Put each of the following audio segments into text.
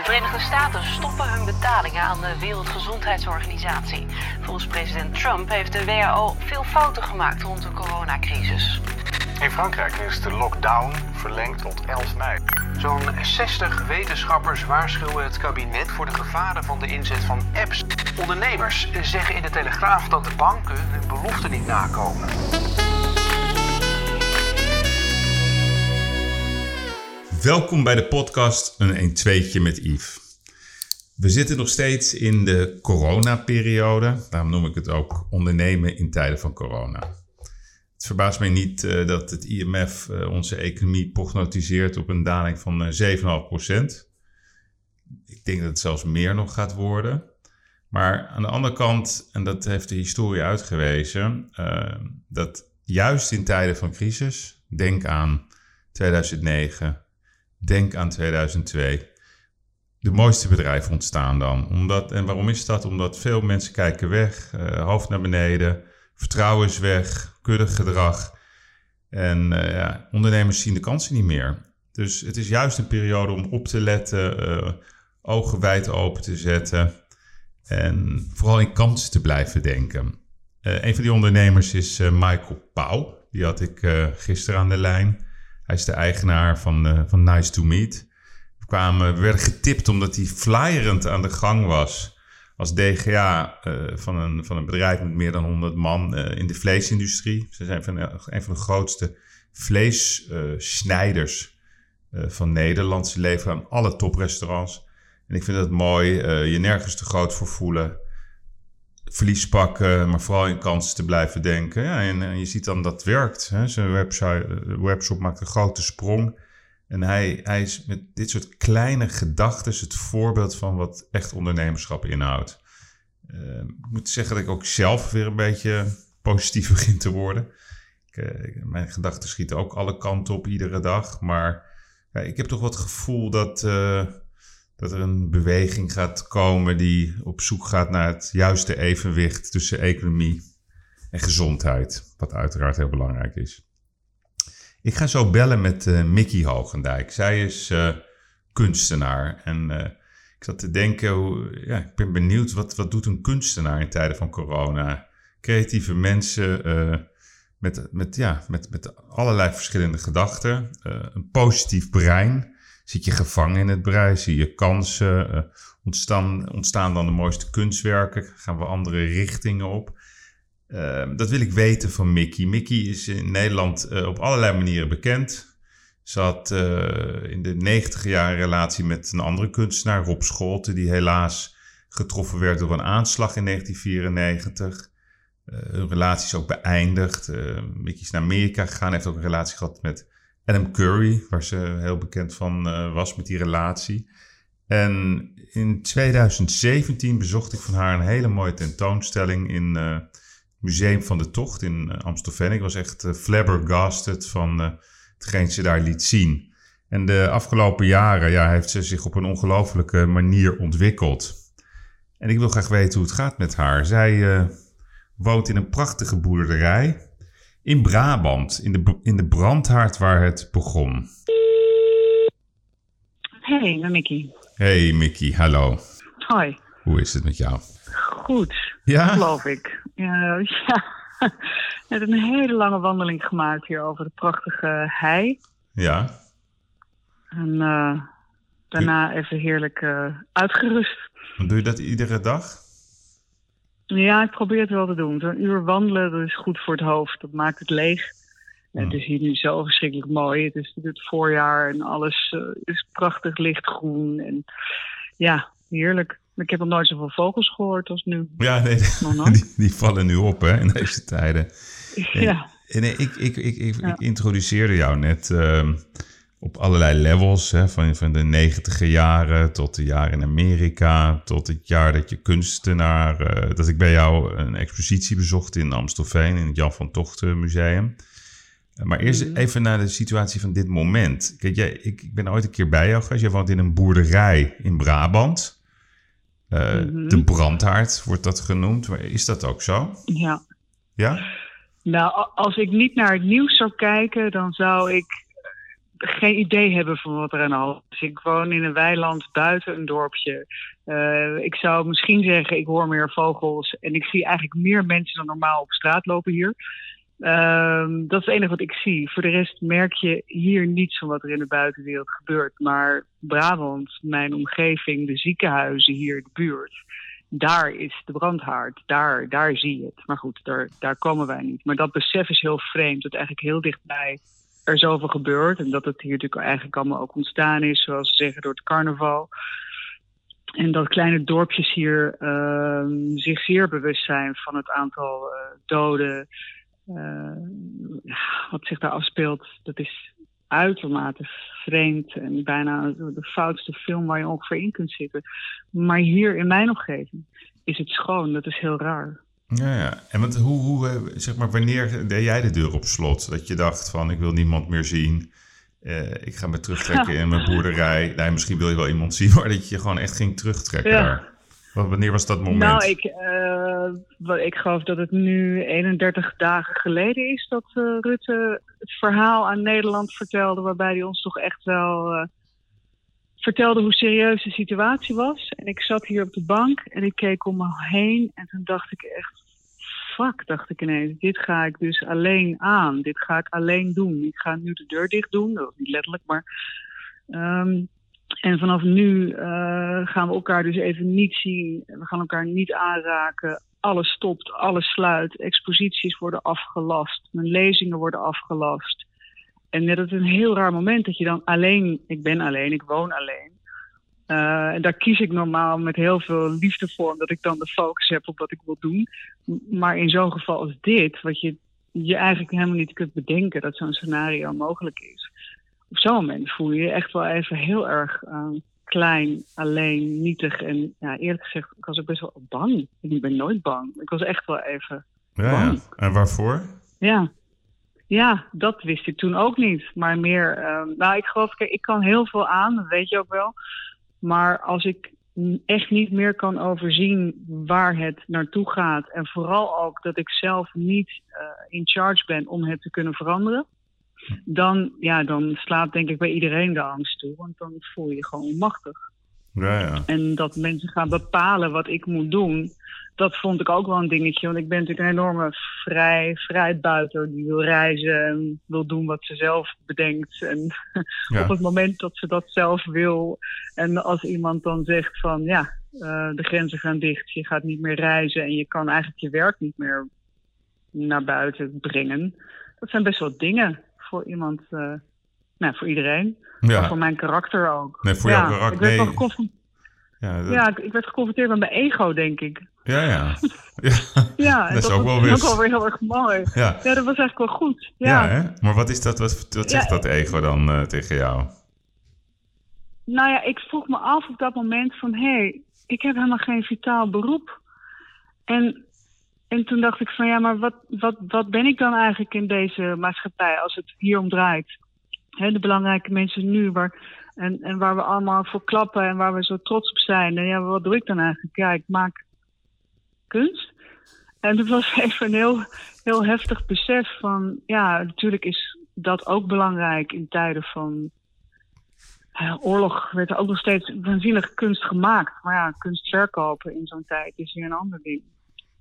De Verenigde Staten stoppen hun betalingen aan de Wereldgezondheidsorganisatie. Volgens president Trump heeft de WHO veel fouten gemaakt rond de coronacrisis. In Frankrijk is de lockdown verlengd tot 11 mei. Zo'n 60 wetenschappers waarschuwen het kabinet voor de gevaren van de inzet van apps. Ondernemers zeggen in de Telegraaf dat de banken hun beloften niet nakomen. Welkom bij de podcast Een 1-2'tje met Yves. We zitten nog steeds in de coronaperiode. Daarom noem ik het ook ondernemen in tijden van corona. Het verbaast mij niet uh, dat het IMF uh, onze economie prognotiseert op een daling van uh, 7,5%. Ik denk dat het zelfs meer nog gaat worden. Maar aan de andere kant, en dat heeft de historie uitgewezen, dat juist in tijden van crisis, denk aan 2009, denk aan 2002, de mooiste bedrijven ontstaan dan. Omdat, en waarom is dat? Omdat veel mensen kijken weg, hoofd naar beneden, vertrouwen is weg, kuddig gedrag. En uh, ja, ondernemers zien de kansen niet meer. Dus het is juist een periode om op te letten, uh, ogen wijd open te zetten en vooral in kansen te blijven denken. Een van die ondernemers is Michael Pauw. Die had ik gisteren aan de lijn. Hij is de eigenaar van, van Nice to Meet. We, kwamen, we werden getipt omdat hij flyerend aan de gang was als DGA uh, van, een, van een bedrijf met meer dan 100 man uh, in de vleesindustrie. Ze zijn van, een van de grootste vleessnijders van Nederland. Ze leveren aan alle toprestaurants. En ik vind het mooi, je nergens te groot voor voelen. Verlies pakken, maar vooral in kansen te blijven denken. Ja, en, en je ziet dan dat werkt. Hè. Zijn website, webshop maakt een grote sprong. En hij, hij is met dit soort kleine gedachten het voorbeeld van wat echt ondernemerschap inhoudt. Uh, ik moet zeggen dat ik ook zelf weer een beetje positief begin te worden. Ik, uh, mijn gedachten schieten ook alle kanten op iedere dag. Maar ik heb toch wat gevoel dat, dat er een beweging gaat komen die op zoek gaat naar het juiste evenwicht tussen economie en gezondheid. Wat uiteraard heel belangrijk is. Ik ga zo bellen met uh, Mickey Hogendijk. Zij is uh, kunstenaar. En uh, ik zat te denken, hoe, ja, ik ben benieuwd, wat, wat doet een kunstenaar in tijden van corona? Creatieve mensen met, met, ja, met, met allerlei verschillende gedachten. een positief brein. Zit je gevangen in het brein? Zie je kansen? ontstaan, ontstaan dan de mooiste kunstwerken? Gaan we andere richtingen op? Uh, dat wil ik weten van Mickey. Mickey is in Nederland uh, op allerlei manieren bekend. Ze had uh, in de negentig jaar een relatie met een andere kunstenaar, Rob Scholte, die helaas getroffen werd door een aanslag in 1994. hun relatie is ook beëindigd. Mickey is naar Amerika gegaan, heeft ook een relatie gehad met Adam Curry, waar ze heel bekend van was met die relatie. En in 2017 bezocht ik van haar een hele mooie tentoonstelling in Museum van de Tocht in Amstelveen. Ik was echt flabbergasted van uh, hetgeen ze daar liet zien. En de afgelopen jaren ja, heeft ze zich op een ongelofelijke manier ontwikkeld. En ik wil graag weten hoe het gaat met haar. Zij woont in een prachtige boerderij in Brabant, in de, in de brandhaard waar het begon. Hey, Mickey. Hey Mickey, hallo. Hoi. Hoe is het met jou? Goed, ja? geloof ik. Ja, ja. Net een hele lange wandeling gemaakt hier over de prachtige hei. Ja. En uh, daarna even heerlijk uh, uitgerust. Doe je dat iedere dag? Ja, ik probeer het wel te doen. Zo'n uur wandelen, dat is goed voor het hoofd. Dat maakt het leeg. Het is hier nu zo verschrikkelijk mooi. Het is het voorjaar en alles uh, is prachtig lichtgroen. En ja, heerlijk. Ik heb nog nooit zoveel vogels gehoord als nu. Ja, nee, die, die, vallen nu op hè, in deze tijden. Ja. En, en ik, ik, ik, ik, ja. ik, introduceerde jou net uh, op allerlei levels. Hè, van, van de negentiger jaren tot de jaren in Amerika. Tot het jaar dat je kunstenaar... Uh, dat ik bij jou een expositie bezocht in Amstelveen. In het Jan van Tochten Museum. Maar eerst mm. even naar de situatie van dit moment. Kijk, jij, ik, ik ben ooit een keer bij jou geweest. Jij woont in een boerderij in Brabant. Uh, mm -hmm. De brandhaard wordt dat genoemd. Maar is dat ook zo? Ja. Ja? Nou, als ik niet naar het nieuws zou kijken, dan zou ik geen idee hebben van wat er aan de is. Ik woon in een weiland buiten een dorpje. Uh, ik zou misschien zeggen, ik hoor meer vogels en ik zie eigenlijk meer mensen dan normaal op straat lopen hier. Uh, dat is het enige wat ik zie. Voor de rest merk je hier niets van wat er in de buitenwereld gebeurt. Maar Brabant, mijn omgeving, de ziekenhuizen hier de buurt, daar is de brandhaard. Daar, daar zie je het. Maar goed, daar, daar komen wij niet. Maar dat besef is heel vreemd. Dat eigenlijk heel dichtbij er zoveel gebeurt. En dat het hier natuurlijk eigenlijk allemaal ook ontstaan is, zoals ze zeggen, door het carnaval. En dat kleine dorpjes hier uh, zich zeer bewust zijn van het aantal uh, doden. Uh, wat zich daar afspeelt, dat is uitermate vreemd en bijna de foutste film waar je ongeveer in kunt zitten. Maar hier in mijn omgeving is het schoon, dat is heel raar. Ja, ja. En want hoe, hoe, eh, zeg maar, wanneer deed jij de deur op slot? Dat je dacht van, ik wil niemand meer zien. Uh, ik ga me terugtrekken in mijn boerderij. Nee, misschien wil je wel iemand zien, maar dat je gewoon echt ging terugtrekken ja. daar. Wanneer was dat moment? Nou, ik, uh, ik geloof dat het nu 31 dagen geleden is dat uh, Rutte het verhaal aan Nederland vertelde, waarbij hij ons toch echt wel vertelde hoe serieus de situatie was. En ik zat hier op de bank en ik keek om me heen en toen dacht ik echt, fuck, dacht ik ineens, dit ga ik dus alleen aan. Dit ga ik alleen doen. Ik ga nu de deur dicht doen, dat was niet letterlijk, maar... Um, en vanaf nu uh, gaan we elkaar dus even niet zien. We gaan elkaar niet aanraken. Alles stopt, alles sluit. Exposities worden afgelast. Mijn lezingen worden afgelast. En net is een heel raar moment dat je dan alleen... Ik ben alleen, ik woon alleen. Uh, en daar kies ik normaal met heel veel liefde voor... omdat ik dan de focus heb op wat ik wil doen. Maar in zo'n geval als dit... wat je je eigenlijk helemaal niet kunt bedenken... dat zo'n scenario mogelijk is op zo'n moment voel je je echt wel even heel erg uh, klein, alleen, nietig. En ja, eerlijk gezegd, ik was ook best wel bang. Ik ben nooit bang. Ik was echt wel even ja, bang. Ja. En waarvoor? Ja. Ja, dat wist ik toen ook niet. Maar meer, uh, nou ik geloof, kijk, ik kan heel veel aan, dat weet je ook wel. Maar als ik echt niet meer kan overzien waar het naartoe gaat. En vooral ook dat ik zelf niet uh, in charge ben om het te kunnen veranderen dan, ja, dan slaat denk ik bij iedereen de angst toe. Want dan voel je je gewoon onmachtig. Ja, ja. En dat mensen gaan bepalen wat ik moet doen, dat vond ik ook wel een dingetje. Want ik ben natuurlijk een enorme vrij, vrijbuiter die wil reizen en wil doen wat ze zelf bedenkt. En ja. op het moment dat ze dat zelf wil. En als iemand dan zegt van ja, uh, de grenzen gaan dicht, je gaat niet meer reizen en je kan eigenlijk je werk niet meer naar buiten brengen. Dat zijn best wel dingen voor iemand, uh, nou, voor iedereen. Ja. Maar voor mijn karakter ook. Nee, voor ja, jouw karakter. Ik werd nee. Ja, dat... ja, ik werd geconfronteerd met mijn ego, denk ik. Ja, ja. Ja, ja dat is ook wel weer... ook wel weer heel erg mooi. Ja, ja dat was eigenlijk wel goed. Ja, ja hè? maar wat, is dat, wat, wat zegt dat ego dan uh, tegen jou? Nou ja, ik vroeg me af op dat moment van... hé, hey, ik heb helemaal geen vitaal beroep. En, en toen dacht ik van ja, maar wat, wat, wat ben ik dan eigenlijk in deze maatschappij als het hier om draait? De belangrijke mensen nu, waar, en, en waar we allemaal voor klappen en waar we zo trots op zijn. En ja, wat doe ik dan eigenlijk? Ja, ik maak kunst. En dat was even een heel, heel heftig besef van... ja, natuurlijk is dat ook belangrijk in tijden van uh, oorlog. werd er ook nog steeds waanzinnig kunst gemaakt. Maar ja, kunst verkopen in zo'n tijd is weer een ander ding.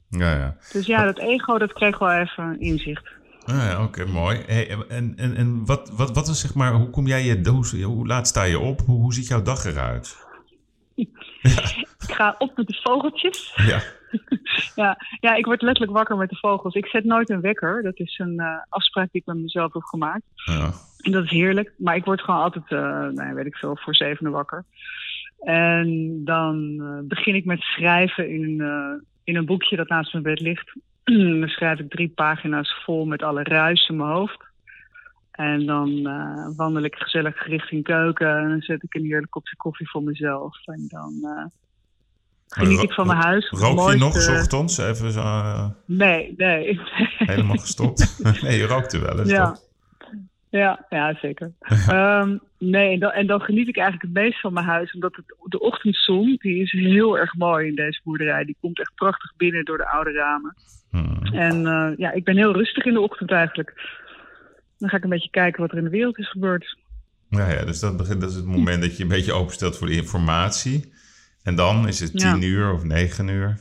Ja, ja. Dus ja, dat ego, dat kreeg wel even inzicht. Ah, ja, Oké, mooi. Hey, en en, en wat, wat, wat is zeg maar, hoe kom jij je, hoe, hoe laat sta je op? Hoe, hoe ziet jouw dag eruit? Ik ga op met de vogeltjes. Ja. ja, ja, ik word letterlijk wakker met de vogels. Ik zet nooit een wekker. Dat is een uh, afspraak die ik met mezelf heb gemaakt. Ja. En dat is heerlijk. Maar ik word gewoon altijd, uh, nee, weet ik veel, voor zevende wakker. En dan uh, begin ik met schrijven in, in een boekje dat naast mijn bed ligt. Dan schrijf ik drie pagina's vol met alle ruis in mijn hoofd. En dan uh, wandel ik gezellig richting keuken en dan zet ik een heerlijk kopje koffie voor mezelf. En dan uh, geniet ik van mijn huis. Rook Mooiste... je nog s ochtends? Even zo, uh, Nee, nee. helemaal gestopt? nee, je rookte wel eens, Ja. toch? Ja, ja, zeker. um, nee, en dan, en dan geniet ik eigenlijk het meest van mijn huis. Omdat het, de ochtendzon, die is heel erg mooi in deze boerderij. Die komt echt prachtig binnen door de oude ramen. Hmm. En uh, ja, ik ben heel rustig in de ochtend eigenlijk. Dan ga ik een beetje kijken wat er in de wereld is gebeurd. Ja, ja dus dat, begint, dat is het moment dat je een beetje openstelt voor de informatie. En dan is het tien uur of negen uur.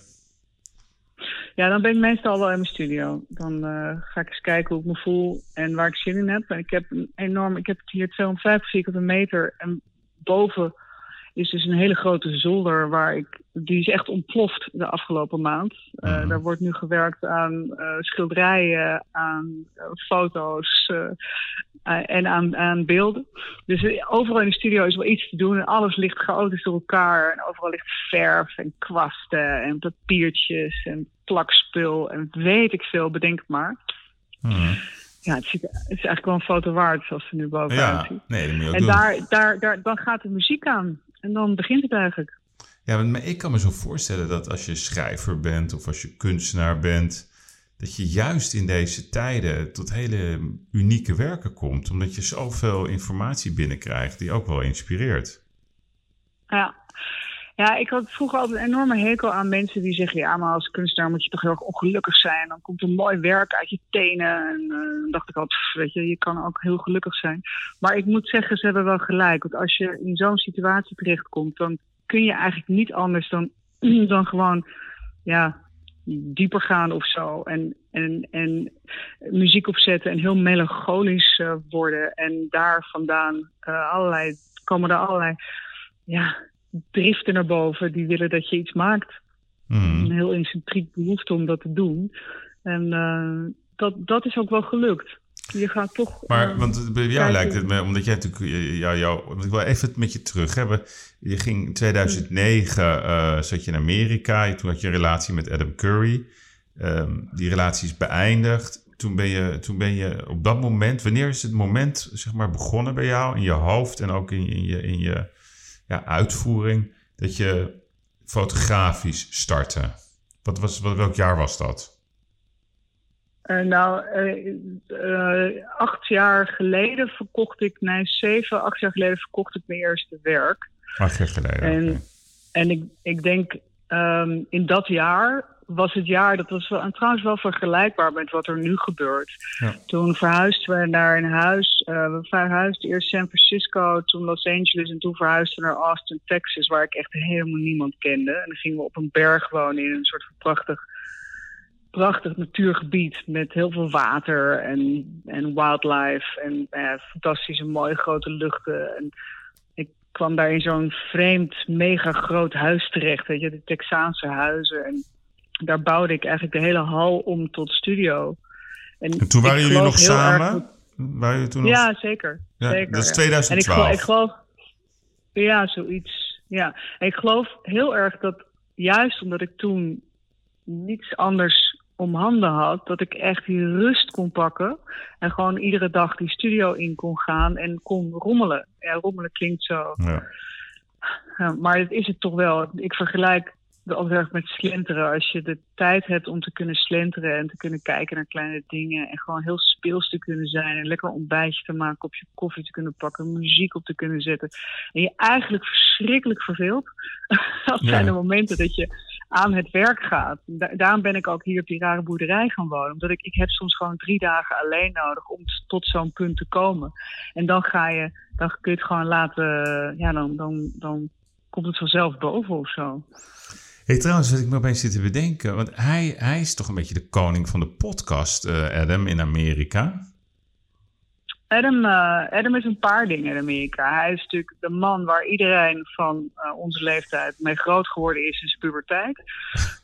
Ja, dan ben ik meestal wel in mijn studio. Dan uh, ga ik eens kijken hoe ik me voel en waar ik zin in heb. En ik heb een enorm, ik heb hier 250 vierkante meter en boven is dus een hele grote zolder waar ik, die is echt ontploft de afgelopen maand. Uh, Daar wordt nu gewerkt aan uh, schilderijen, aan foto's en aan, aan beelden. Dus overal in de studio is wel iets te doen en alles ligt chaotisch door elkaar. En overal ligt verf en kwasten en papiertjes en plakspul en weet ik veel, bedenk maar. Mhm. Ja, het, ziet, het, is eigenlijk wel een foto waard zoals ze nu bovenuit ja, ziet. Nee, dat moet je ook en doen. daar, daar, daar, dan gaat de muziek aan. En dan begint het eigenlijk. Ja, maar ik kan me zo voorstellen dat als je schrijver bent of als je kunstenaar bent, dat je juist in deze tijden tot hele unieke werken komt, omdat je zoveel informatie binnenkrijgt die ook wel inspireert. Ja. Ja, ik had vroeger altijd een enorme hekel aan mensen die zeggen: ja, maar als kunstenaar moet je toch heel erg ongelukkig zijn. Dan komt een mooi werk uit je tenen. En uh, dan dacht ik altijd: weet je, je kan ook heel gelukkig zijn. Maar ik moet zeggen, ze hebben wel gelijk. Want als je in zo'n situatie terechtkomt, dan kun je eigenlijk niet anders dan, dan gewoon ja, dieper gaan of zo. En, en, en muziek opzetten en heel melancholisch uh, worden. En daar vandaan uh, allerlei, komen er allerlei ja, driften naar boven. Die willen dat je iets maakt. Hmm. Een heel intrinsiek behoefte om dat te doen. En uh, dat, dat is ook wel gelukt. Je gaat toch. Maar, uh, want bij jou kijken. lijkt het me, omdat jij natuurlijk, ja, jou, want ik wil even het met je terug hebben. Je ging in 2009, uh, zat je in Amerika, toen had je een relatie met Adam Curry. Um, die relatie is beëindigd. Toen ben, je, toen ben je op dat moment, wanneer is het moment zeg maar begonnen bij jou in je hoofd en ook in, in je, in je ja, uitvoering, dat je fotografisch startte? Wat was, wat, welk jaar was dat? Uh, nou, uh, uh, acht jaar geleden verkocht ik, nee, zeven, acht jaar geleden verkocht ik mijn eerste werk. Acht jaar geleden. En, okay. en ik, ik denk um, in dat jaar was het jaar, dat was wel, en trouwens wel vergelijkbaar met wat er nu gebeurt. Ja. Toen verhuisden we naar een huis. we verhuisden eerst San Francisco, toen Los Angeles en toen verhuisden we naar Austin, Texas, waar ik echt helemaal niemand kende. En dan gingen we op een berg wonen in een soort van prachtig prachtig natuurgebied met heel veel water en, en wildlife en eh, fantastische mooie grote luchten. En ik kwam daar in zo'n vreemd, mega groot huis terecht, weet je, de Texaanse huizen. En daar bouwde ik eigenlijk de hele hal om tot studio. En, en toen waren jullie nog samen? Waren jullie toen ja, nog... zeker. Ja, zeker. Dat is 2012. En ik, ik geloof, ja, zoiets. Ja, en ik geloof heel erg dat juist omdat ik toen niets anders om handen had, dat ik echt die rust kon pakken en gewoon iedere dag die studio in kon gaan en kon rommelen. Ja, rommelen klinkt zo. Ja. Ja, maar het is het toch wel. Ik vergelijk het altijd erg met slenteren. Als je de tijd hebt om te kunnen slenteren en te kunnen kijken naar kleine dingen en gewoon heel speels te kunnen zijn en lekker ontbijtje te maken, kopje koffie te kunnen pakken, muziek op te kunnen zetten en je eigenlijk verschrikkelijk verveelt. dat zijn de momenten dat je aan het werk gaat. Da daarom ben ik ook hier op die rare boerderij gaan wonen. Omdat ik, ik heb soms gewoon drie dagen alleen nodig om tot zo'n punt te komen. En dan ga je, dan kun je het gewoon laten, ja, dan, dan, dan komt het vanzelf boven of zo. Hey, trouwens, wat ik me opeens zit te bedenken, want hij, hij is toch een beetje de koning van de podcast, uh, Adam, in Amerika. Adam, uh, Adam is een paar dingen in Amerika. Hij is natuurlijk de man waar iedereen van uh, onze leeftijd mee groot geworden is in zijn puberteit.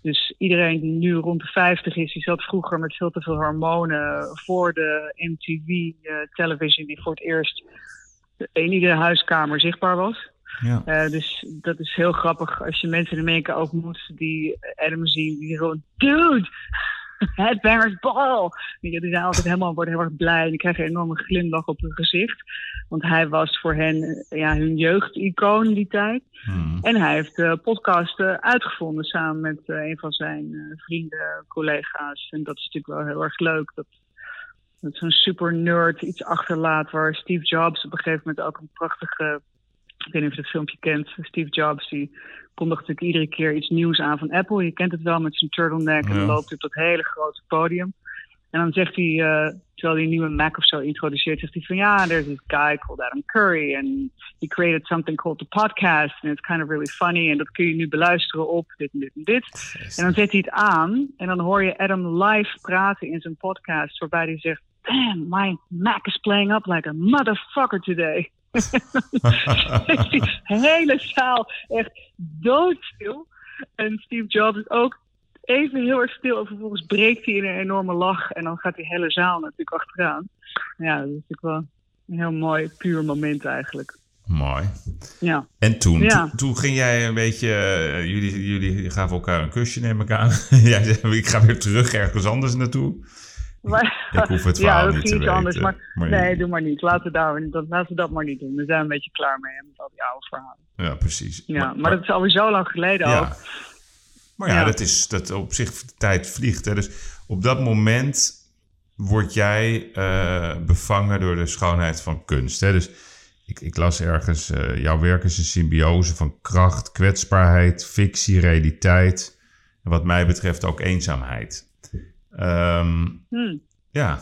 Dus iedereen die nu rond de 50 is, die zat vroeger met veel te veel hormonen voor de MTV uh, television die voor het eerst in iedere huiskamer zichtbaar was. Ja. Uh, dus dat is heel grappig als je mensen in Amerika ook moet die Adam zien, die gewoon, dude, headbangers ball. Die zijn altijd helemaal, worden heel erg blij en krijgen een enorme glimlach op hun gezicht. Want hij was voor hen ja, hun jeugdicoon in die tijd. Hmm. En hij heeft de podcast uh, uitgevonden samen met uh, een van zijn uh, vrienden, collega's. En dat is natuurlijk wel heel erg leuk. Dat, dat zo'n super nerd iets achterlaat waar Steve Jobs op een gegeven moment ook een prachtige ik weet niet of je dat filmpje kent. Steve Jobs die kondigt natuurlijk iedere keer iets nieuws aan van Apple. Je kent het wel met zijn turtleneck en Ja. loopt hij op dat hele grote podium. En dan zegt hij, uh, terwijl hij een nieuwe Mac of zo introduceert, zegt hij van ja, there's this guy called Adam Curry and he created something called the podcast and it's kind of really funny en dat kun je nu beluisteren op dit en dit en dit. En dan zet hij het aan en dan hoor je Adam live praten in zijn podcast waarbij hij zegt, damn, my Mac is playing up like a motherfucker today. Hele zaal echt doodstil. En Steve Jobs is ook even heel erg stil. En vervolgens breekt hij in een enorme lach. En dan gaat die hele zaal natuurlijk achteraan. Ja, dat is natuurlijk wel een heel mooi, puur moment eigenlijk. Mooi. Ja. En toen, Ja. toen, toen ging jij een beetje, eh, jullie, jullie gaven elkaar een kusje, neem ik aan. jij zei, ik ga weer terug ergens anders naartoe. Maar, Ik hoef het ja, verhaal dat niet te weten. anders. Maar, Maar- nee, doe maar niet. Laten we, daar, dat, laten we dat maar niet doen. We zijn een beetje klaar mee met al die oude verhalen. Ja, precies. Ja, maar, dat is alweer zo lang geleden ja. ook. Maar ja, Ja. dat is dat op zich de tijd vliegt. Hè. Dus op dat moment word jij eh, bevangen door de schoonheid van kunst. Hè. Dus ik, ik las ergens, eh, jouw werk is een symbiose van kracht, kwetsbaarheid, fictie, realiteit. En wat mij betreft ook eenzaamheid. Ehm, Hm. ja,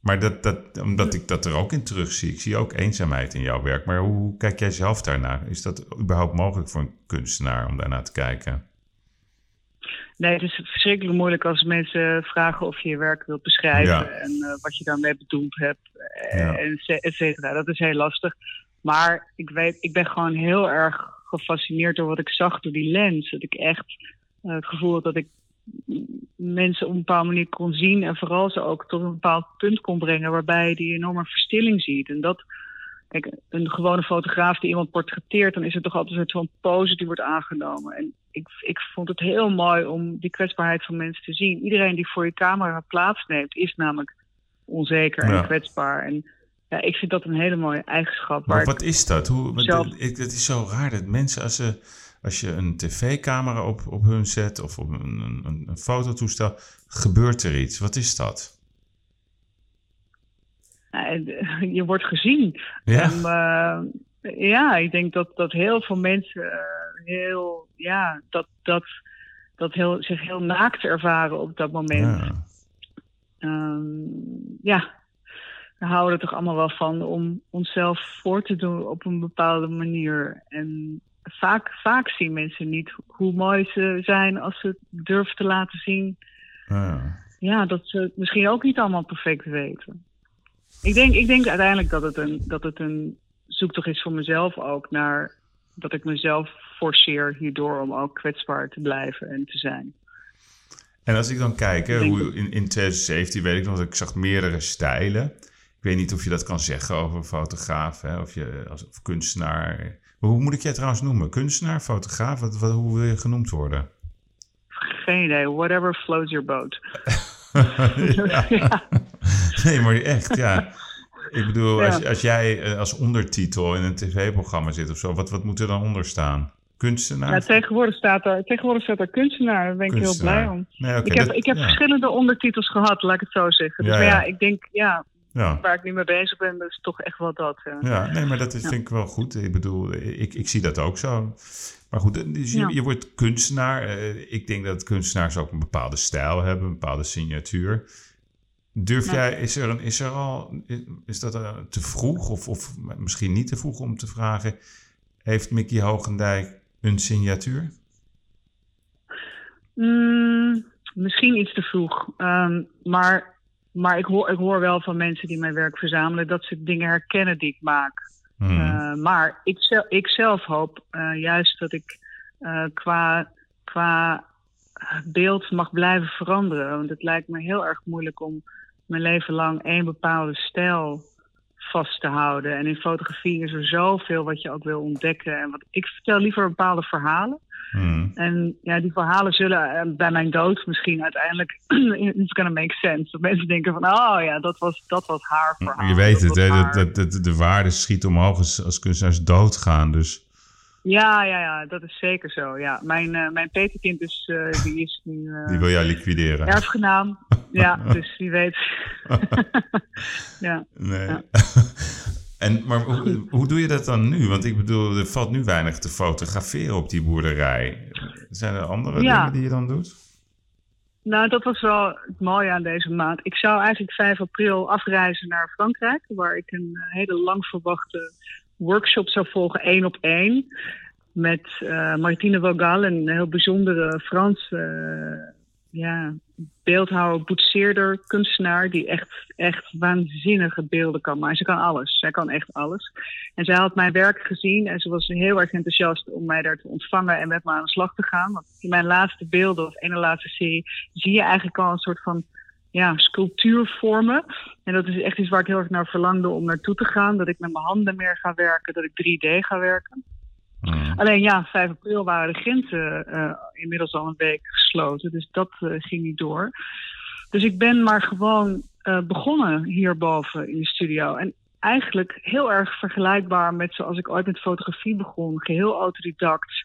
maar dat, dat, omdat ik dat er ook in terugzie. Ik zie ook eenzaamheid in jouw werk. Maar hoe kijk jij zelf daarnaar? Is dat überhaupt mogelijk voor een kunstenaar om daarnaar te kijken? Nee, het is verschrikkelijk moeilijk als mensen vragen of je je werk wilt beschrijven Ja. en eh, wat je daarmee bedoeld hebt, eh, Ja. en et cetera. Dat is heel lastig. Maar ik, weet, ik ben gewoon heel erg gefascineerd door wat ik zag door die lens. Dat ik echt eh, het gevoel had dat ik mensen op een bepaalde manier kon zien en vooral ze ook tot een bepaald punt kon brengen waarbij je die enorme verstilling ziet. En dat, kijk, een gewone fotograaf die iemand portretteert, dan is het toch altijd een soort van pose die wordt aangenomen. En ik, ik vond het heel mooi om die kwetsbaarheid van mensen te zien. Iedereen die voor je camera plaatsneemt, is namelijk onzeker Ja. en kwetsbaar. En ja, ik vind dat een hele mooie eigenschap. Maar wat is dat? Hoe, zelf- ik- het is zo raar dat mensen, als, ze, als je een tv-camera op, op hun zet of op een, een, een fototoestel, gebeurt er iets. Wat is dat? ik, je wordt gezien. Ja, En, eh, ja, ik denk dat, dat heel veel mensen eh, heel, ja, dat, dat, dat heel, zich heel naakt ervaren op dat moment. ja. Ehm, ja, we houden er toch allemaal wel van om onszelf voor te doen op een bepaalde manier. En vaak, vaak zien mensen niet hoe mooi ze zijn als ze het durven te laten zien. ja. Ja, dat ze het misschien ook niet allemaal perfect weten. Ik denk, ik denk uiteindelijk dat het, een, dat het een zoektocht is voor mezelf ook naar dat ik mezelf forceer hierdoor om ook kwetsbaar te blijven en te zijn. En als ik dan kijk, hè, hoe, in, in 2017 weet ik nog dat ik zag meerdere stijlen. Ik weet niet of je dat kan zeggen over een fotograaf hè, of, je, als, of kunstenaar. Hoe moet ik jij trouwens noemen? Kunstenaar, fotograaf? Wat, wat, hoe wil je genoemd worden? Geen idee, whatever floats your boat. ja. Nee, maar echt, ja. Ik bedoel, Ja. als, als jij eh, als ondertitel in een tv-programma zit of zo, wat, wat moet er dan onder staan? Kunstenaar? Ja, tegenwoordig, staat er, tegenwoordig staat er kunstenaar, daar ben ik heel blij om. Nee, ik heb, dat- ik heb verschillende ondertitels gehad, laat ik het zo zeggen. Dus Ja, maar ja. ik denk, ja, Ja. waar ik nu mee bezig ben, dat is toch echt wel dat. ja. Ja, nee, maar dat is- Ja. vind ik wel goed. Ik bedoel, ik, ik zie dat ook zo. Maar goed, dus je, Ja. je wordt kunstenaar. Eh, Ik denk dat kunstenaars ook een bepaalde stijl hebben, een bepaalde signatuur. Durf jij, is er, een, is er al, is dat eh, te vroeg of, of misschien niet te vroeg om te vragen, heeft Mickey Hogendijk een signatuur? Mm, misschien iets te vroeg. Ehm, maar maar ik, hoor, ik hoor wel van mensen die mijn werk verzamelen dat ze dingen herkennen die ik maak. Hmm. Eh, maar ik, zel- ik zelf hoop eh, juist dat ik eh, qua, qua beeld mag blijven veranderen. Want het lijkt me heel erg moeilijk om mijn leven lang één bepaalde stijl vast te houden. En in fotografie is er zoveel wat je ook wil ontdekken. En wat, ik vertel liever bepaalde verhalen. Hmm. En ja, die verhalen zullen eh, bij mijn dood misschien uiteindelijk it's gonna make sense. Dat mensen denken van, oh ja, dat was, dat was haar verhaal. Je weet het, hè, dat, dat, dat de waarde schiet omhoog als, als kunstenaars doodgaan. Dus Ja, ja, ja, dat is zeker zo. Ja. Mijn, eh, mijn peterkind is, eh, die is nu die wil jij liquideren. erfgenaam. Ja, dus wie weet. ja. Nee. Ja. en, maar hoe, hoe doe je dat dan nu? Want ik bedoel, er valt nu weinig te fotograferen op die boerderij. Zijn er andere Ja. dingen die je dan doet? Nou, dat was wel het mooie aan deze maand. Ik zou eigenlijk 5 april afreizen naar Frankrijk, waar ik een eh, hele lang verwachte workshop zou volgen, één op één. Met uh, Martine Vogal, een heel bijzondere Franse uh, ja, beeldhouwer, boetseerder, kunstenaar, die echt, echt waanzinnige beelden kan maken. Ze kan alles. Zij kan echt alles. En zij had mijn werk gezien en ze was heel erg enthousiast om mij daar te ontvangen en met me aan de slag te gaan. Want in mijn laatste beelden, of ene laatste serie, zie je eigenlijk al een soort van ja, sculptuur vormen. En dat is echt iets waar ik heel erg naar verlangde om naartoe te gaan. Dat ik met mijn handen meer ga werken, dat ik 3D ga werken. Mm. Alleen ja, 5 april waren de grenzen uh, inmiddels al een week gesloten. Dus dat uh, ging niet door. Dus ik ben maar gewoon uh, begonnen hierboven in de studio. En eigenlijk heel erg vergelijkbaar met zoals ik ooit met fotografie begon. Geheel autodidact.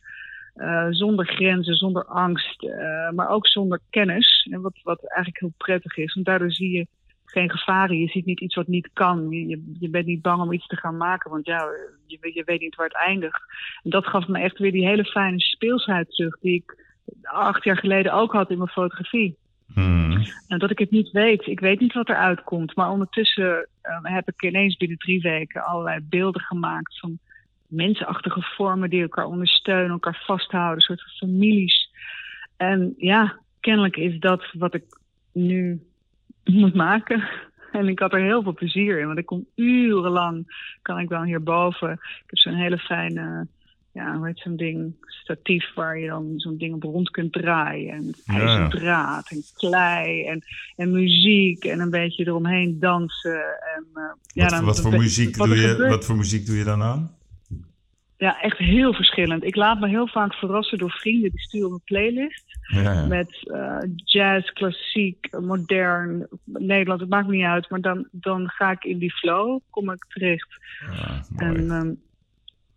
zonder grenzen, zonder angst, maar ook zonder kennis. En wat, wat eigenlijk heel prettig is. Want daardoor zie je geen gevaren. Je ziet niet iets wat niet kan. Je, je bent niet bang om iets te gaan maken, want ja, je, je weet niet waar het eindigt. En dat gaf me echt weer die hele fijne speelsheid terug, die ik acht jaar geleden ook had in mijn fotografie. Hmm. En dat ik het niet weet. Ik weet niet wat er uitkomt. Maar ondertussen uh, heb ik ineens binnen drie weken allerlei beelden gemaakt van mensenachtige vormen die elkaar ondersteunen, elkaar vasthouden, een soort van families. En ja, kennelijk is dat wat ik nu moet maken. En ik had er heel veel plezier in, want ik kon urenlang, kan ik dan hierboven. Ik heb zo'n hele fijne, ja, hoe heet zo'n ding, statief waar je dan zo'n ding op rond kunt draaien. En ijzerdraad en klei en, en muziek en een beetje eromheen dansen. En, uh, ja, dan, wat, voor muziek doe je, wat voor muziek doe je dan aan? Ja, echt heel verschillend. Ik laat me heel vaak verrassen door vrienden die sturen een playlist. Ja, Met uh, jazz, klassiek, modern, Nederland, het maakt me niet uit. Maar dan, dan ga ik in die flow, kom ik terecht. Ja, en um,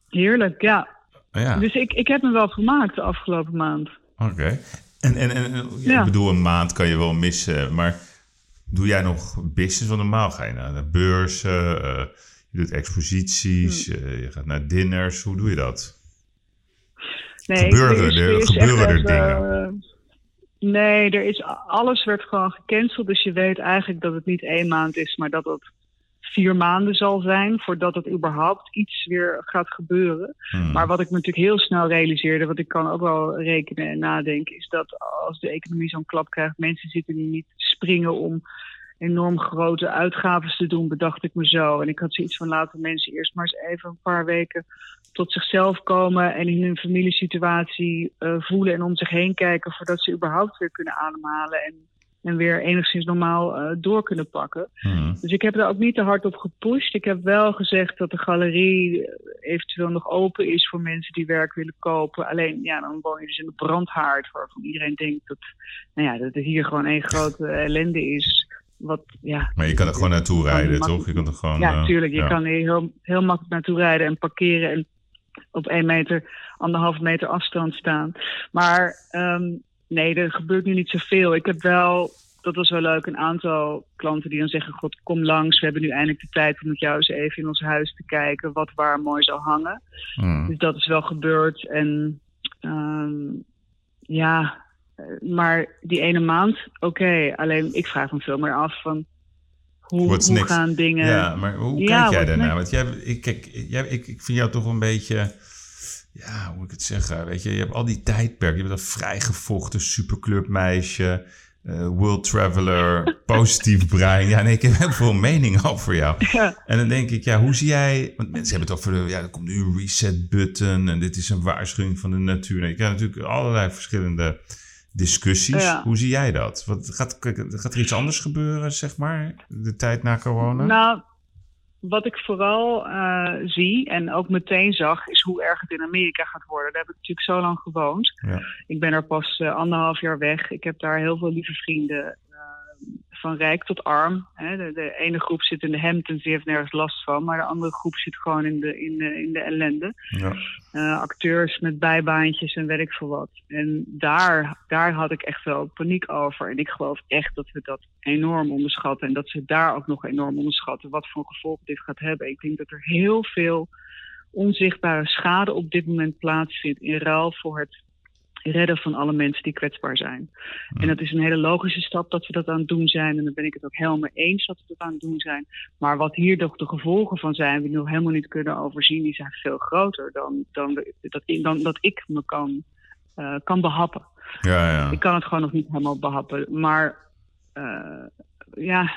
heerlijk, ja. ja. Dus ik, ik heb me wel gemaakt de afgelopen maand. Oké. En, en, en ik bedoel, een maand kan je wel missen. Maar doe jij nog business? van normaal ga je naar de beurzen... Uh, je doet exposities, hmm. uh, je gaat naar dinners. Hoe doe je dat? Nee, gebeuren er, er gebeuren er dingen? Uh, nee, er is, alles werd gewoon gecanceld. Dus je weet eigenlijk dat het niet één maand is, maar dat het vier maanden zal zijn voordat het überhaupt iets weer gaat gebeuren. Hmm. Maar wat ik me natuurlijk heel snel realiseerde, wat ik kan ook wel rekenen en nadenken, is dat als de economie zo'n klap krijgt, mensen zitten niet springen om enorm grote uitgaven te doen, bedacht ik me zo. En ik had zoiets van laten mensen eerst maar eens even een paar weken tot zichzelf komen en in hun familiesituatie uh, voelen en om zich heen kijken voordat ze überhaupt weer kunnen ademhalen en, en weer enigszins normaal uh, door kunnen pakken. Mhm. Dus ik heb er ook niet te hard op gepusht. Ik heb wel gezegd dat de galerie eventueel nog open is voor mensen die werk willen kopen. Alleen ja, dan woon je dus in de brandhaard waarvan iedereen denkt dat, nou ja, dat het hier gewoon één grote ellende is wat, ja, maar je kan er gewoon naartoe rijden, toch? Je kan er gewoon, ja, tuurlijk. Je kan er heel, heel makkelijk naartoe rijden en parkeren en op één meter, anderhalf meter afstand staan. Maar um, nee, er gebeurt nu niet zoveel. Ik heb wel, dat was wel leuk, een aantal klanten die dan zeggen: God, kom langs. We hebben nu eindelijk de tijd om met jou eens even in ons huis te kijken wat waar mooi zou hangen. Hmm. Dus dat is wel gebeurd. En um, ja, eh, maar die ene maand, oké. Alleen ik vraag me veel meer af van hoe, hoe gaan dingen. Ja, maar hoe kijk jij daarnaar? Want jij, ik, kijk, jij, ik, ik vind jou toch een beetje. Ja, hoe moet ik het zeggen? Weet je, je hebt al die tijdperken. Je bent een vrijgevochten superclubmeisje. Uh, world traveler, positief brein. Ja, nee, ik heb heel veel mening over jou. Ja. En dan denk ik, ja, hoe zie jij... Want mensen hebben het over, ja, er komt nu een reset button... en dit is een waarschuwing van de natuur. Nou, je krijgt natuurlijk allerlei verschillende discussies. Hoe zie jij dat? Wat, gaat, gaat er iets anders gebeuren, zeg maar, de tijd na corona? Nou, wat ik vooral uh, zie en ook meteen zag, is hoe erg het in Amerika gaat worden. Daar heb ik natuurlijk zo lang gewoond. Ja. Ik ben er pas uh, anderhalf jaar weg. Ik heb daar heel veel lieve vrienden van rijk tot arm. Hè. De, de, ene groep zit in de Hamptons, die heeft nergens last van. Maar de andere groep zit gewoon in de, in de, in de ellende. Ja. Uh, acteurs met bijbaantjes en weet ik veel wat. En daar, daar had ik echt wel paniek over. En ik geloof echt dat we dat enorm onderschatten. En dat ze daar ook nog enorm onderschatten wat voor gevolg dit gaat hebben. Ik denk dat er heel veel onzichtbare schade op dit moment plaatsvindt in ruil voor het redden van alle mensen die kwetsbaar zijn. En dat is een hele logische stap dat we dat aan het doen zijn. En daar ben ik het ook helemaal eens dat we dat aan het doen zijn. Maar wat hier toch de gevolgen van zijn, we nog helemaal niet kunnen overzien, die zijn veel groter dan, dan, dat, dan dat ik me kan, uh, kan behappen. Ja, ja. Ik kan het gewoon nog niet helemaal behappen. Maar uh, ja,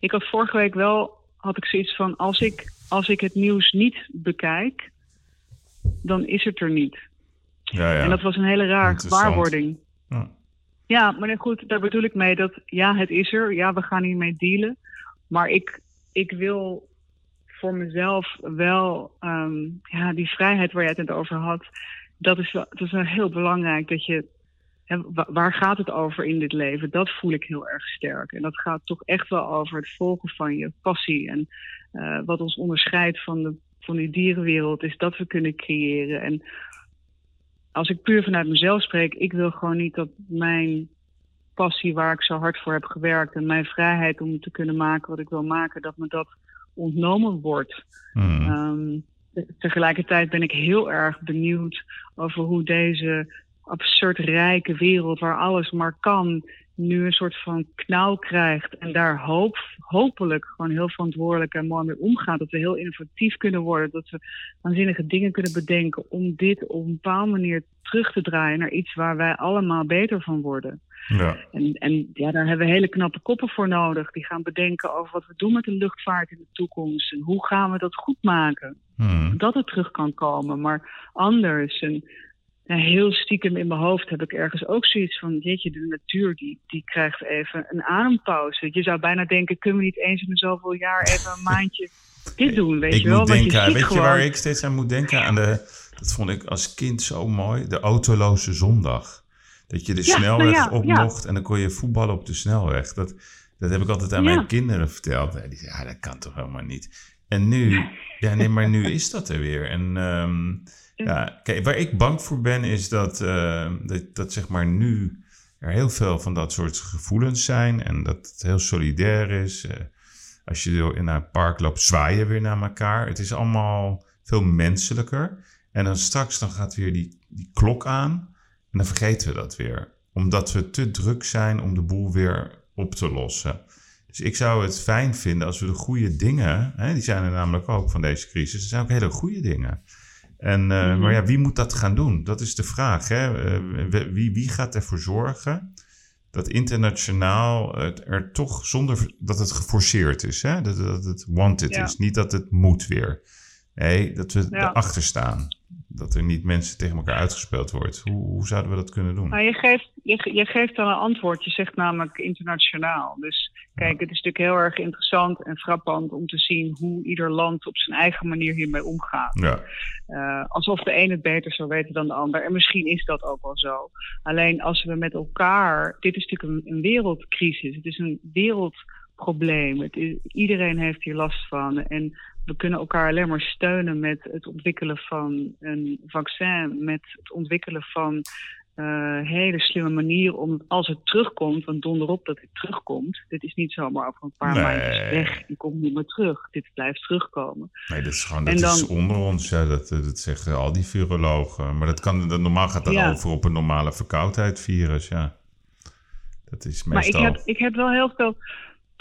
ik had vorige week wel, had ik zoiets van, als ik, als ik het nieuws niet bekijk, dan is het er niet. Ja, ja. En dat was een hele raar Interessant. waarwording. Ja. Ja, maar goed, daar bedoel ik mee dat ja, het is er. Ja, we gaan hiermee dealen. Maar ik, ik wil voor mezelf wel um, ja, die vrijheid waar jij het net over had. Dat is wel, dat is wel heel belangrijk dat je. Waar gaat het over in dit leven? Dat voel ik heel erg sterk. En dat gaat toch echt wel over het volgen van je passie. En uh, wat ons onderscheidt van, de, van die dierenwereld is dat we kunnen creëren. En als ik puur vanuit mezelf spreek, ik wil gewoon niet dat mijn passie waar ik zo hard voor heb gewerkt en mijn vrijheid om te kunnen maken wat ik wil maken, dat me dat ontnomen wordt. Hmm. Um, tegelijkertijd ben ik heel erg benieuwd over hoe deze absurd rijke wereld, waar alles maar kan, nu een soort van knauw krijgt en daar hoop, hopelijk gewoon heel verantwoordelijk en mooi mee omgaat. Dat we heel innovatief kunnen worden, dat we waanzinnige dingen kunnen bedenken om dit op een bepaalde manier terug te draaien naar iets waar wij allemaal beter van worden. Ja. En, en ja, daar hebben we hele knappe koppen voor nodig. Die gaan bedenken over wat we doen met de luchtvaart in de toekomst. En hoe gaan we dat goed maken. Hmm. Dat het terug kan komen, maar anders. En ja, heel stiekem in mijn hoofd heb ik ergens ook zoiets van... jeetje, de natuur die, die krijgt even een adempauze. Je zou bijna denken, kunnen we niet eens in de zoveel jaar even een maandje dit doen, weet ik je wel? moet denken, je weet gewoon... je waar ik steeds aan moet denken? Aan de, dat vond ik als kind zo mooi, de autoloze zondag. Dat je de Ja, snelweg nou ja, op ja. mocht en dan kon je voetballen op de snelweg. Dat, dat heb ik altijd aan mijn kinderen verteld. En die zeiden, ja, dat kan toch helemaal niet. En nu, ja, nee, maar nu is dat er weer. En ehm, ja, kijk, waar ik bang voor ben is dat, eh, dat, dat zeg maar nu er heel veel van dat soort gevoelens zijn en dat het heel solidair is. Eh, als je naar het park loopt, zwaaien weer naar elkaar. Het is allemaal veel menselijker. En dan straks dan gaat weer die, die klok aan en dan vergeten we dat weer. Omdat we te druk zijn om de boel weer op te lossen. Dus ik zou het fijn vinden als we de goede dingen, hè, die zijn er namelijk ook van deze crisis, er zijn ook hele goede dingen. En, eh, Maar ja, wie moet dat gaan doen? Dat is de vraag. Hè? Eh, wie, wie gaat ervoor zorgen dat internationaal het er toch zonder dat het geforceerd is, hè? Dat, dat het wanted Ja. is, niet dat het moet weer. Nee, dat we Ja. erachter staan. Dat er niet mensen tegen elkaar uitgespeeld wordt. Hoe, hoe zouden we dat kunnen doen? Nou, je, geeft, je, je geeft dan een antwoord. Je zegt namelijk internationaal. Dus kijk, het is natuurlijk heel erg interessant en frappant om te zien hoe ieder land op zijn eigen manier hiermee omgaat. Ja, Eh, alsof de een het beter zou weten dan de ander. En misschien is dat ook wel zo. Alleen als we met elkaar. Dit is natuurlijk een, een wereldcrisis. Het is een wereldprobleem. Het is, iedereen heeft hier last van. En we kunnen elkaar alleen maar steunen met het ontwikkelen van een vaccin. Met het ontwikkelen van eh, hele slimme manieren om als het terugkomt, want donder op dat het terugkomt. Dit is niet zomaar over een paar Nee. maandjes weg en komt niet meer terug. Dit blijft terugkomen. nee, dat is gewoon dat dan- is onder ons. Ja, dat, eh, dat zeggen al die virologen. Maar dat kan, dat, normaal gaat dat Ja. over op een normale verkoudheidvirus. Ja, dat is Maar ik meestal. heb, ik heb wel heel veel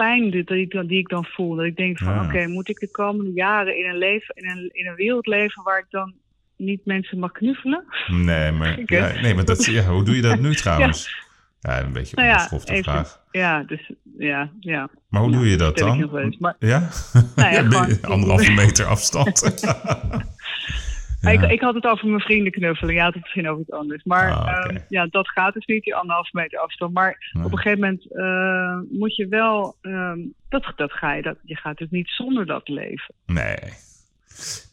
pijn die, dan- die ik dan voel. Dat ik denk van, Ja. oké, moet ik de komende jaren in een, leven, in, een, in een wereld leven waar ik dan niet mensen mag knuffelen? Nee, maar, ja, nee, maar dat, ja, hoe doe je dat nu trouwens? Ja, een beetje Nou een ja, onbeschofte even- vraag. Ja, dus ja, ja. Maar hoe Ja, doe je dat dan? eens. Maar- Ja? Nou ja, Ja, anderhalve meter afstand. Ja. Ik, ik had het over mijn vrienden knuffelen. Ja, het is misschien over iets anders. Maar Ah, ehm, ja, dat gaat dus niet, die anderhalve meter afstand. Maar Nee. op een gegeven moment eh, moet je wel... ehm, dat, dat ga je, dat, je gaat dus niet zonder dat leven. Nee.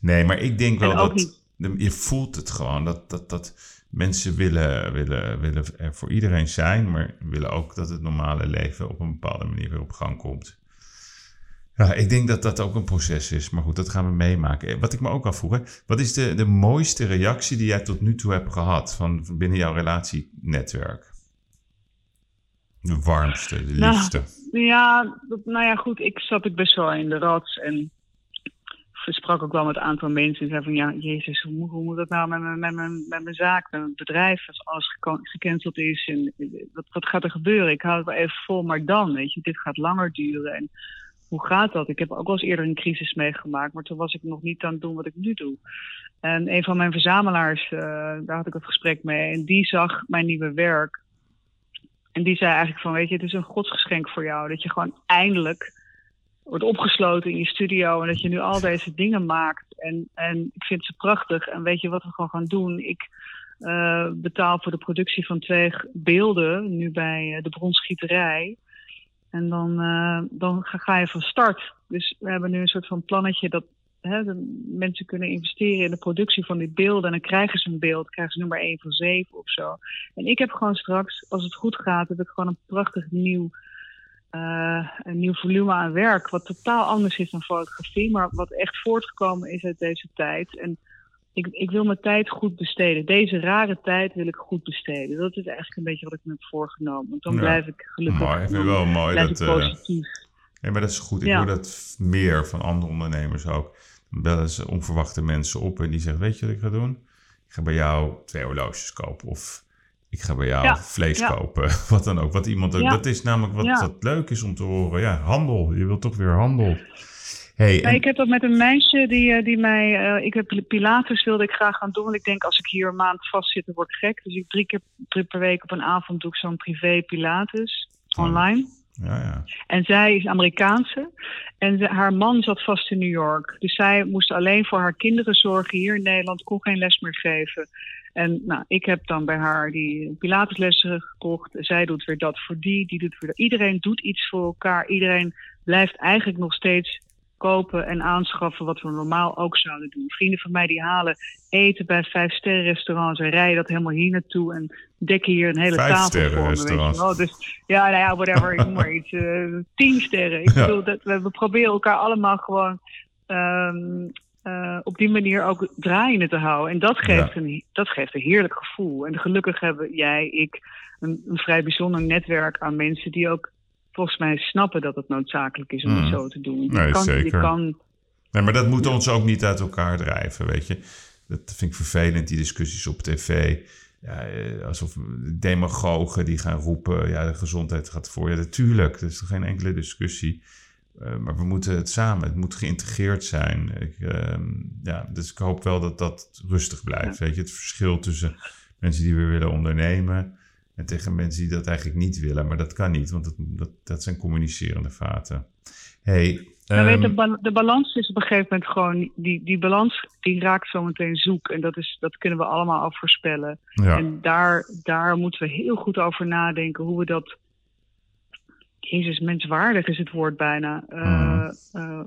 Nee, maar ik denk wel dat... niet- je voelt het gewoon. Dat, dat, dat mensen willen, willen, willen er voor iedereen zijn. Maar willen ook dat het normale leven op een bepaalde manier weer op gang komt. Ja, ik denk dat dat ook een proces is. Maar goed, dat gaan we meemaken. Eh, Wat ik me ook afvroeg. hè, Wat is de, de mooiste reactie die jij tot nu toe hebt gehad van, van binnen jouw relatienetwerk? De warmste, de Nou, liefste. Ja, dat- nou ja, goed. Ik zat ik best wel in de rats. En sprak ook wel met een aantal mensen en zei van ja, jezus, hoe, moet- hoe moet dat nou met mijn, met mijn, met mijn zaak, met mijn bedrijf, als alles gecanceld is en wat, wat gaat er gebeuren? Ik hou het wel even vol, maar dan, weet je, dit gaat langer duren en hoe gaat dat? Ik heb ook wel eens eerder een crisis meegemaakt, maar toen was ik nog niet aan het doen wat ik nu doe. En een van mijn verzamelaars, eh, daar had ik het gesprek mee en die zag mijn nieuwe werk en die zei eigenlijk van, weet je, het is een godsgeschenk voor jou dat je gewoon eindelijk wordt opgesloten in je studio en dat je nu al deze dingen maakt. En, en ik vind ze prachtig. En weet je wat we gewoon gaan doen? Ik eh, betaal voor de productie van twee beelden, nu bij eh, de bronsgieterij. En dan, eh, dan ga, je van start. Dus we hebben nu een soort van plannetje dat hè, mensen kunnen investeren in de productie van die beelden. En dan krijgen ze een beeld, krijgen ze nummer 1 van 7 of zo. En ik heb gewoon straks, als het goed gaat, heb ik gewoon een prachtig nieuw eh, een nieuw volume aan werk, wat totaal anders is dan fotografie, maar wat echt voortgekomen is uit deze tijd. En ik, ik wil mijn tijd goed besteden. Deze rare tijd wil ik goed besteden. Dat is eigenlijk een beetje wat ik me heb voorgenomen. Want dan Ja. blijf ik gelukkig. Mooi, ik vind het wel mooi dat... ik eh, positief. Ja, maar dat is goed. Ik Ja. hoor dat meer van andere ondernemers ook. Dan bellen ze onverwachte mensen op en die zeggen: Weet je wat ik ga doen? Ik ga bij jou twee horloges kopen. Of ik ga bij jou Ja, vlees ja. kopen. Wat dan ook. Wat iemand ook. Ja. Dat is namelijk wat, wat leuk is om te horen. Ja, handel. Je wilt toch weer handel. Hey, en- ik heb dat met een meisje die, eh, die mij. eh, ik heb Pilates wilde ik graag gaan doen. Want ik denk als ik hier een maand vast zit, dan word ik gek. Dus ik drie keer drie per week op een avond doe ik zo'n privé Pilates Oh. online. ja, ja. En zij is Amerikaanse. En haar man zat vast in New York. Dus zij moest alleen voor haar kinderen zorgen hier in Nederland. Kon geen les meer geven. En nou, ik heb dan bij haar die Pilateslessen gekocht. Zij doet weer dat voor die, die doet weer dat. Iedereen doet iets voor elkaar. Iedereen blijft eigenlijk nog steeds kopen en aanschaffen wat we normaal ook zouden doen. Vrienden van mij die halen eten bij vijf sterren restaurants en rijden dat helemaal hier naartoe en dekken hier een hele tafel voor me. Weet je Vijfsterrenrestaurants. wel. Dus ja, nou ja, whatever, ik noem maar iets. eh, tien sterren. Ik Ja. bedoel, dat, we, we proberen elkaar allemaal gewoon ehm, eh, op die manier ook draaiende te houden. En dat geeft, Ja. een, dat geeft een heerlijk gevoel. En gelukkig hebben jij, ik, een, een vrij bijzonder netwerk aan mensen die ook volgens mij snappen dat het noodzakelijk is om Mm. het zo te doen. Je Nee, kan, zeker. Je kan, Nee, maar dat moet ons ook niet uit elkaar drijven, weet je. Dat vind ik vervelend, die discussies op tv. Ja, eh, alsof demagogen die gaan roepen, ja, de gezondheid gaat voor. Ja, natuurlijk, er is toch geen enkele discussie. Eh, maar we moeten het samen, het moet geïntegreerd zijn. Ik, ehm, ja, dus ik hoop wel dat dat rustig blijft, weet je. Het verschil tussen mensen die weer willen ondernemen... en tegen mensen die dat eigenlijk niet willen. Maar dat kan niet, want dat, dat, dat zijn communicerende vaten. hey, Maar weet, ehm, de, ba- de balans is op een gegeven moment gewoon, die, die balans die raakt zometeen zoek. En dat, is, dat kunnen we allemaal al voorspellen. ja. En daar, daar moeten we heel goed over nadenken hoe we dat, Jezus, menswaardig is het woord bijna, eh, Mhm. eh,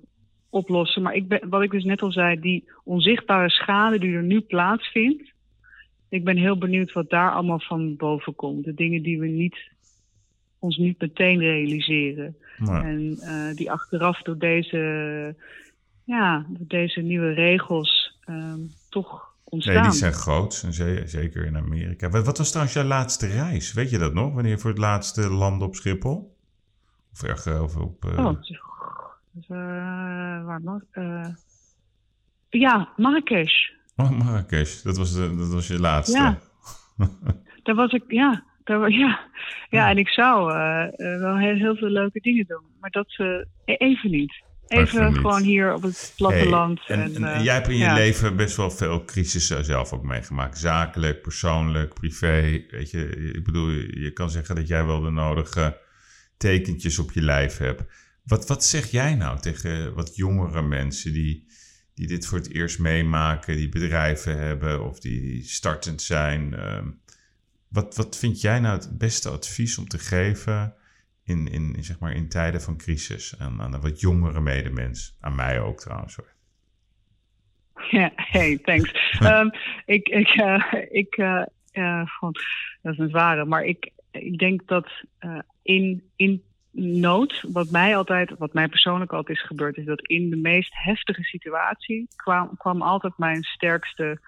oplossen. Maar ik ben, wat ik dus net al zei, die onzichtbare schade die er nu plaatsvindt. Ik ben heel benieuwd wat daar allemaal van boven komt. De dingen die we niet, ons niet meteen realiseren. En eh, die achteraf door deze, ja, door deze nieuwe regels ehm, toch ontstaan. Nee, die zijn groot. Zeker in Amerika. Wat, was trouwens jouw laatste reis? Weet je dat nog? Wanneer je voor het laatste landde op Schiphol? Of erg eh, op... eh, Oh, dus, eh, waar was eh, Ja, Marrakesh. Oh, Marrakesh. Dat was, de, dat was je laatste. Ja. Daar was ik, ja. Daar, wa- ja. ja, en ik zou eh, eh, wel heel, heel veel leuke dingen doen. Maar dat e- even niet. Even, niet. gewoon hier op het Hey, platteland. en, en, en jij hebt in je ja. leven best wel veel crisissen zelf ook meegemaakt. Zakelijk, persoonlijk, privé. Weet je, ik bedoel, je kan zeggen dat jij wel de nodige tekentjes op je lijf hebt. Wat, wat zeg jij nou tegen wat jongere mensen die, die dit voor het eerst meemaken, die bedrijven hebben of die startend zijn? Ehm, wat, wat vind jij nou het beste advies om te geven in, in, in, zeg maar, in tijden van crisis aan, aan een wat jongere medemens? Aan mij ook trouwens hoor. Ja, hey, thanks. Ehm, ik, ik, eh, ik, gewoon, dat is een zware, maar ik, ik denk dat in, in nood, wat mij altijd, wat mij persoonlijk altijd is gebeurd, is dat in de meest heftige situatie kwam, kwam altijd mijn sterkste,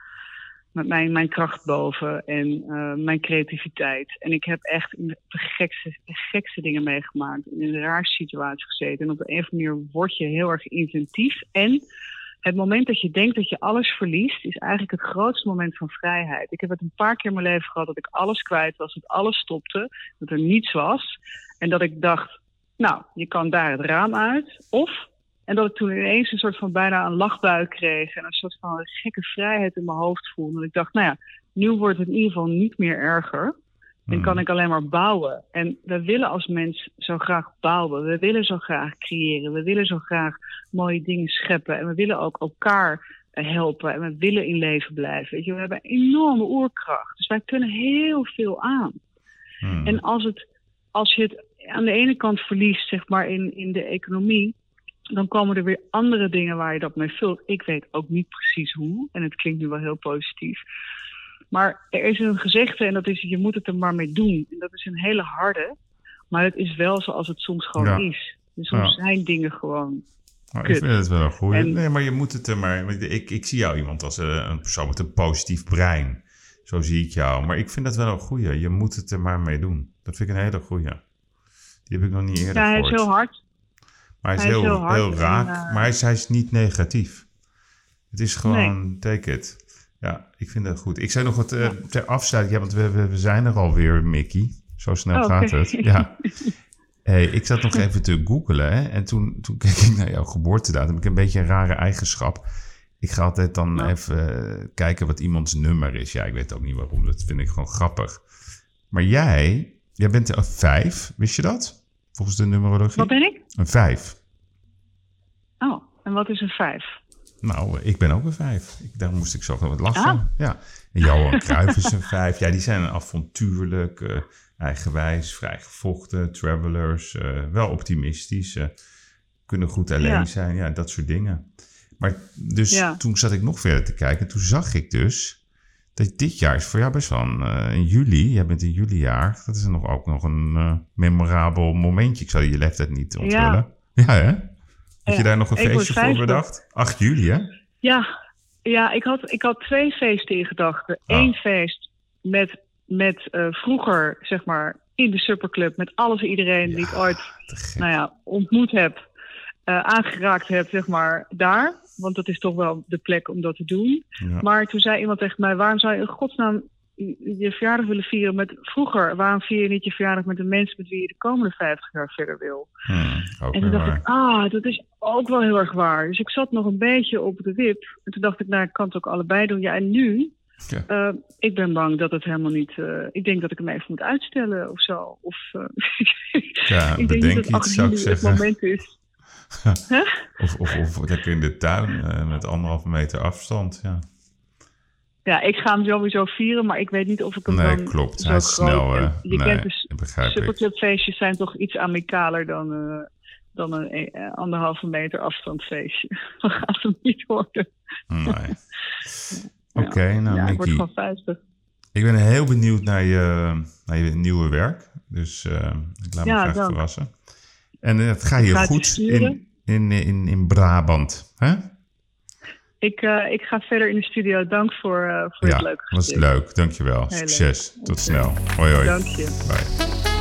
mijn, mijn kracht boven en eh, mijn creativiteit. En ik heb echt de gekste, dingen meegemaakt, in de raarste situaties gezeten. En op de een of andere manier word je heel erg inventief en het moment dat je denkt dat je alles verliest, is eigenlijk het grootste moment van vrijheid. Ik heb het een paar keer in mijn leven gehad dat ik alles kwijt was, dat alles stopte, dat er niets was. En dat ik dacht, nou, je kan daar het raam uit. Of, en dat ik toen ineens een soort van bijna een lachbui kreeg en een soort van gekke vrijheid in mijn hoofd voelde. En ik dacht, nou ja, nu wordt het in ieder geval niet meer erger. Dan kan ik alleen maar bouwen. En we willen als mens zo graag bouwen. We willen zo graag creëren. We willen zo graag mooie dingen scheppen. En we willen ook elkaar helpen. En we willen in leven blijven. Weet je, we hebben een enorme oerkracht. Dus wij kunnen heel veel aan. Hmm. En als, het, als je het aan de ene kant verliest, zeg maar, in, in de economie. Dan komen er weer andere dingen waar je dat mee vult. Ik weet ook niet precies hoe. En het klinkt nu wel heel positief. Maar er is een gezegde en dat is: je moet het er maar mee doen. En dat is een hele harde. Maar het is wel zoals het soms gewoon Ja. is. Dus soms Ja. zijn dingen gewoon. Ik vind het wel een goeie. En- Nee, maar je moet het er maar... Ik, ik zie jou iemand als eh, een persoon met een positief brein. Zo zie ik jou. Maar ik vind dat wel een goeie. Je moet het er maar mee doen. Dat vind ik een hele goeie. Die heb ik nog niet eerder Ja, hij is gehoord. heel hard. Maar hij is, hij is heel, heel hard heel en, raak. eh, maar hij is, hij is niet negatief. Het is gewoon, take it. Ja, ik vind dat goed. Ik zei nog wat eh, ter afsluiting. Ja, want we, we, we zijn er alweer, Mickey. Zo snel Oh, gaat het. Ja. Hey, ik zat nog even te googlen. Hè, en toen, toen keek ik naar jouw geboortedatum. Ik heb een beetje een rare eigenschap. Ik ga altijd dan Ja. even eh, kijken wat iemands nummer is. Ja, ik weet ook niet waarom. Dat vind ik gewoon grappig. Maar jij, jij bent een vijf. Wist je dat? Volgens de numerologie. Wat ben ik? Een vijf. Oh, en wat is een vijf? Nou, ik ben ook een vijf. Ik, daar moest ik zo wat lachen. Ah. Ja. En Johan Cruijff is een vijf. Ja, die zijn avontuurlijk, eh, eigenwijs, vrijgevochten, travelers, eh, wel optimistisch, eh, kunnen goed alleen Ja. zijn, ja, dat soort dingen. Maar dus Ja. toen zat ik nog verder te kijken. Toen zag ik dus dat dit jaar is voor jou best wel een, in juli. Jij bent in juli jaar. Dat is nog ook nog een memorabel momentje. Ik zal je leeftijd niet onthullen. Ja, hè? Had je daar nog een feestje voor 50. bedacht? 8 juli, hè? Ja, ja ik, had, ik had twee feesten in gedachten. Oh. Eén feest met, met eh, vroeger, zeg maar, in de superclub... met alles en iedereen die ik ooit nou ja, ontmoet heb, eh, aangeraakt heb, zeg maar, daar. Want dat is toch wel de plek om dat te doen. Ja. Maar toen zei iemand tegen mij, waarom zou je in godsnaam je verjaardag willen vieren met vroeger? Waarom vier je niet je verjaardag met de mensen met wie je de komende 50 jaar verder wil? Hmm, En toen dacht waar. ik, ah, dat is ook wel heel erg waar. Dus ik zat nog een beetje op de wip. En toen dacht ik, nou, ik kan het ook allebei doen. Ja, en nu? Ja. eh, ik ben bang dat het helemaal niet... eh, ik denk dat ik hem even moet uitstellen of zo. Of, eh, Ja, ik denk bedenk niet dat iets, 8 zou ik juli het moment is. Of, of, of lekker in de tuin met anderhalve meter afstand. Ja. Ja, ik ga hem sowieso vieren, maar ik weet niet of ik hem Nee, dan klopt. zo Hij is groot... snel. en je nee, kent dus superclubfeestjes zijn toch iets amicaler dan, eh, dan een eh, anderhalve meter afstandsfeestje. Dat gaat hem niet worden. Nee. Oké, nou ja, ik word Mickey. gewoon 50. Ik ben heel benieuwd naar je, naar je nieuwe werk. Dus ik laat me Ja, graag dank. verrassen. En het gaat het je goed in, in, in, in Brabant. Hè? Ik, eh, ik ga verder in de studio. Dank voor, eh, voor Ja, het leuke was gesprek. leuk. Dankjewel. Heel leuk. Succes. Tot snel. Hoi hoi. Dank je. Bye.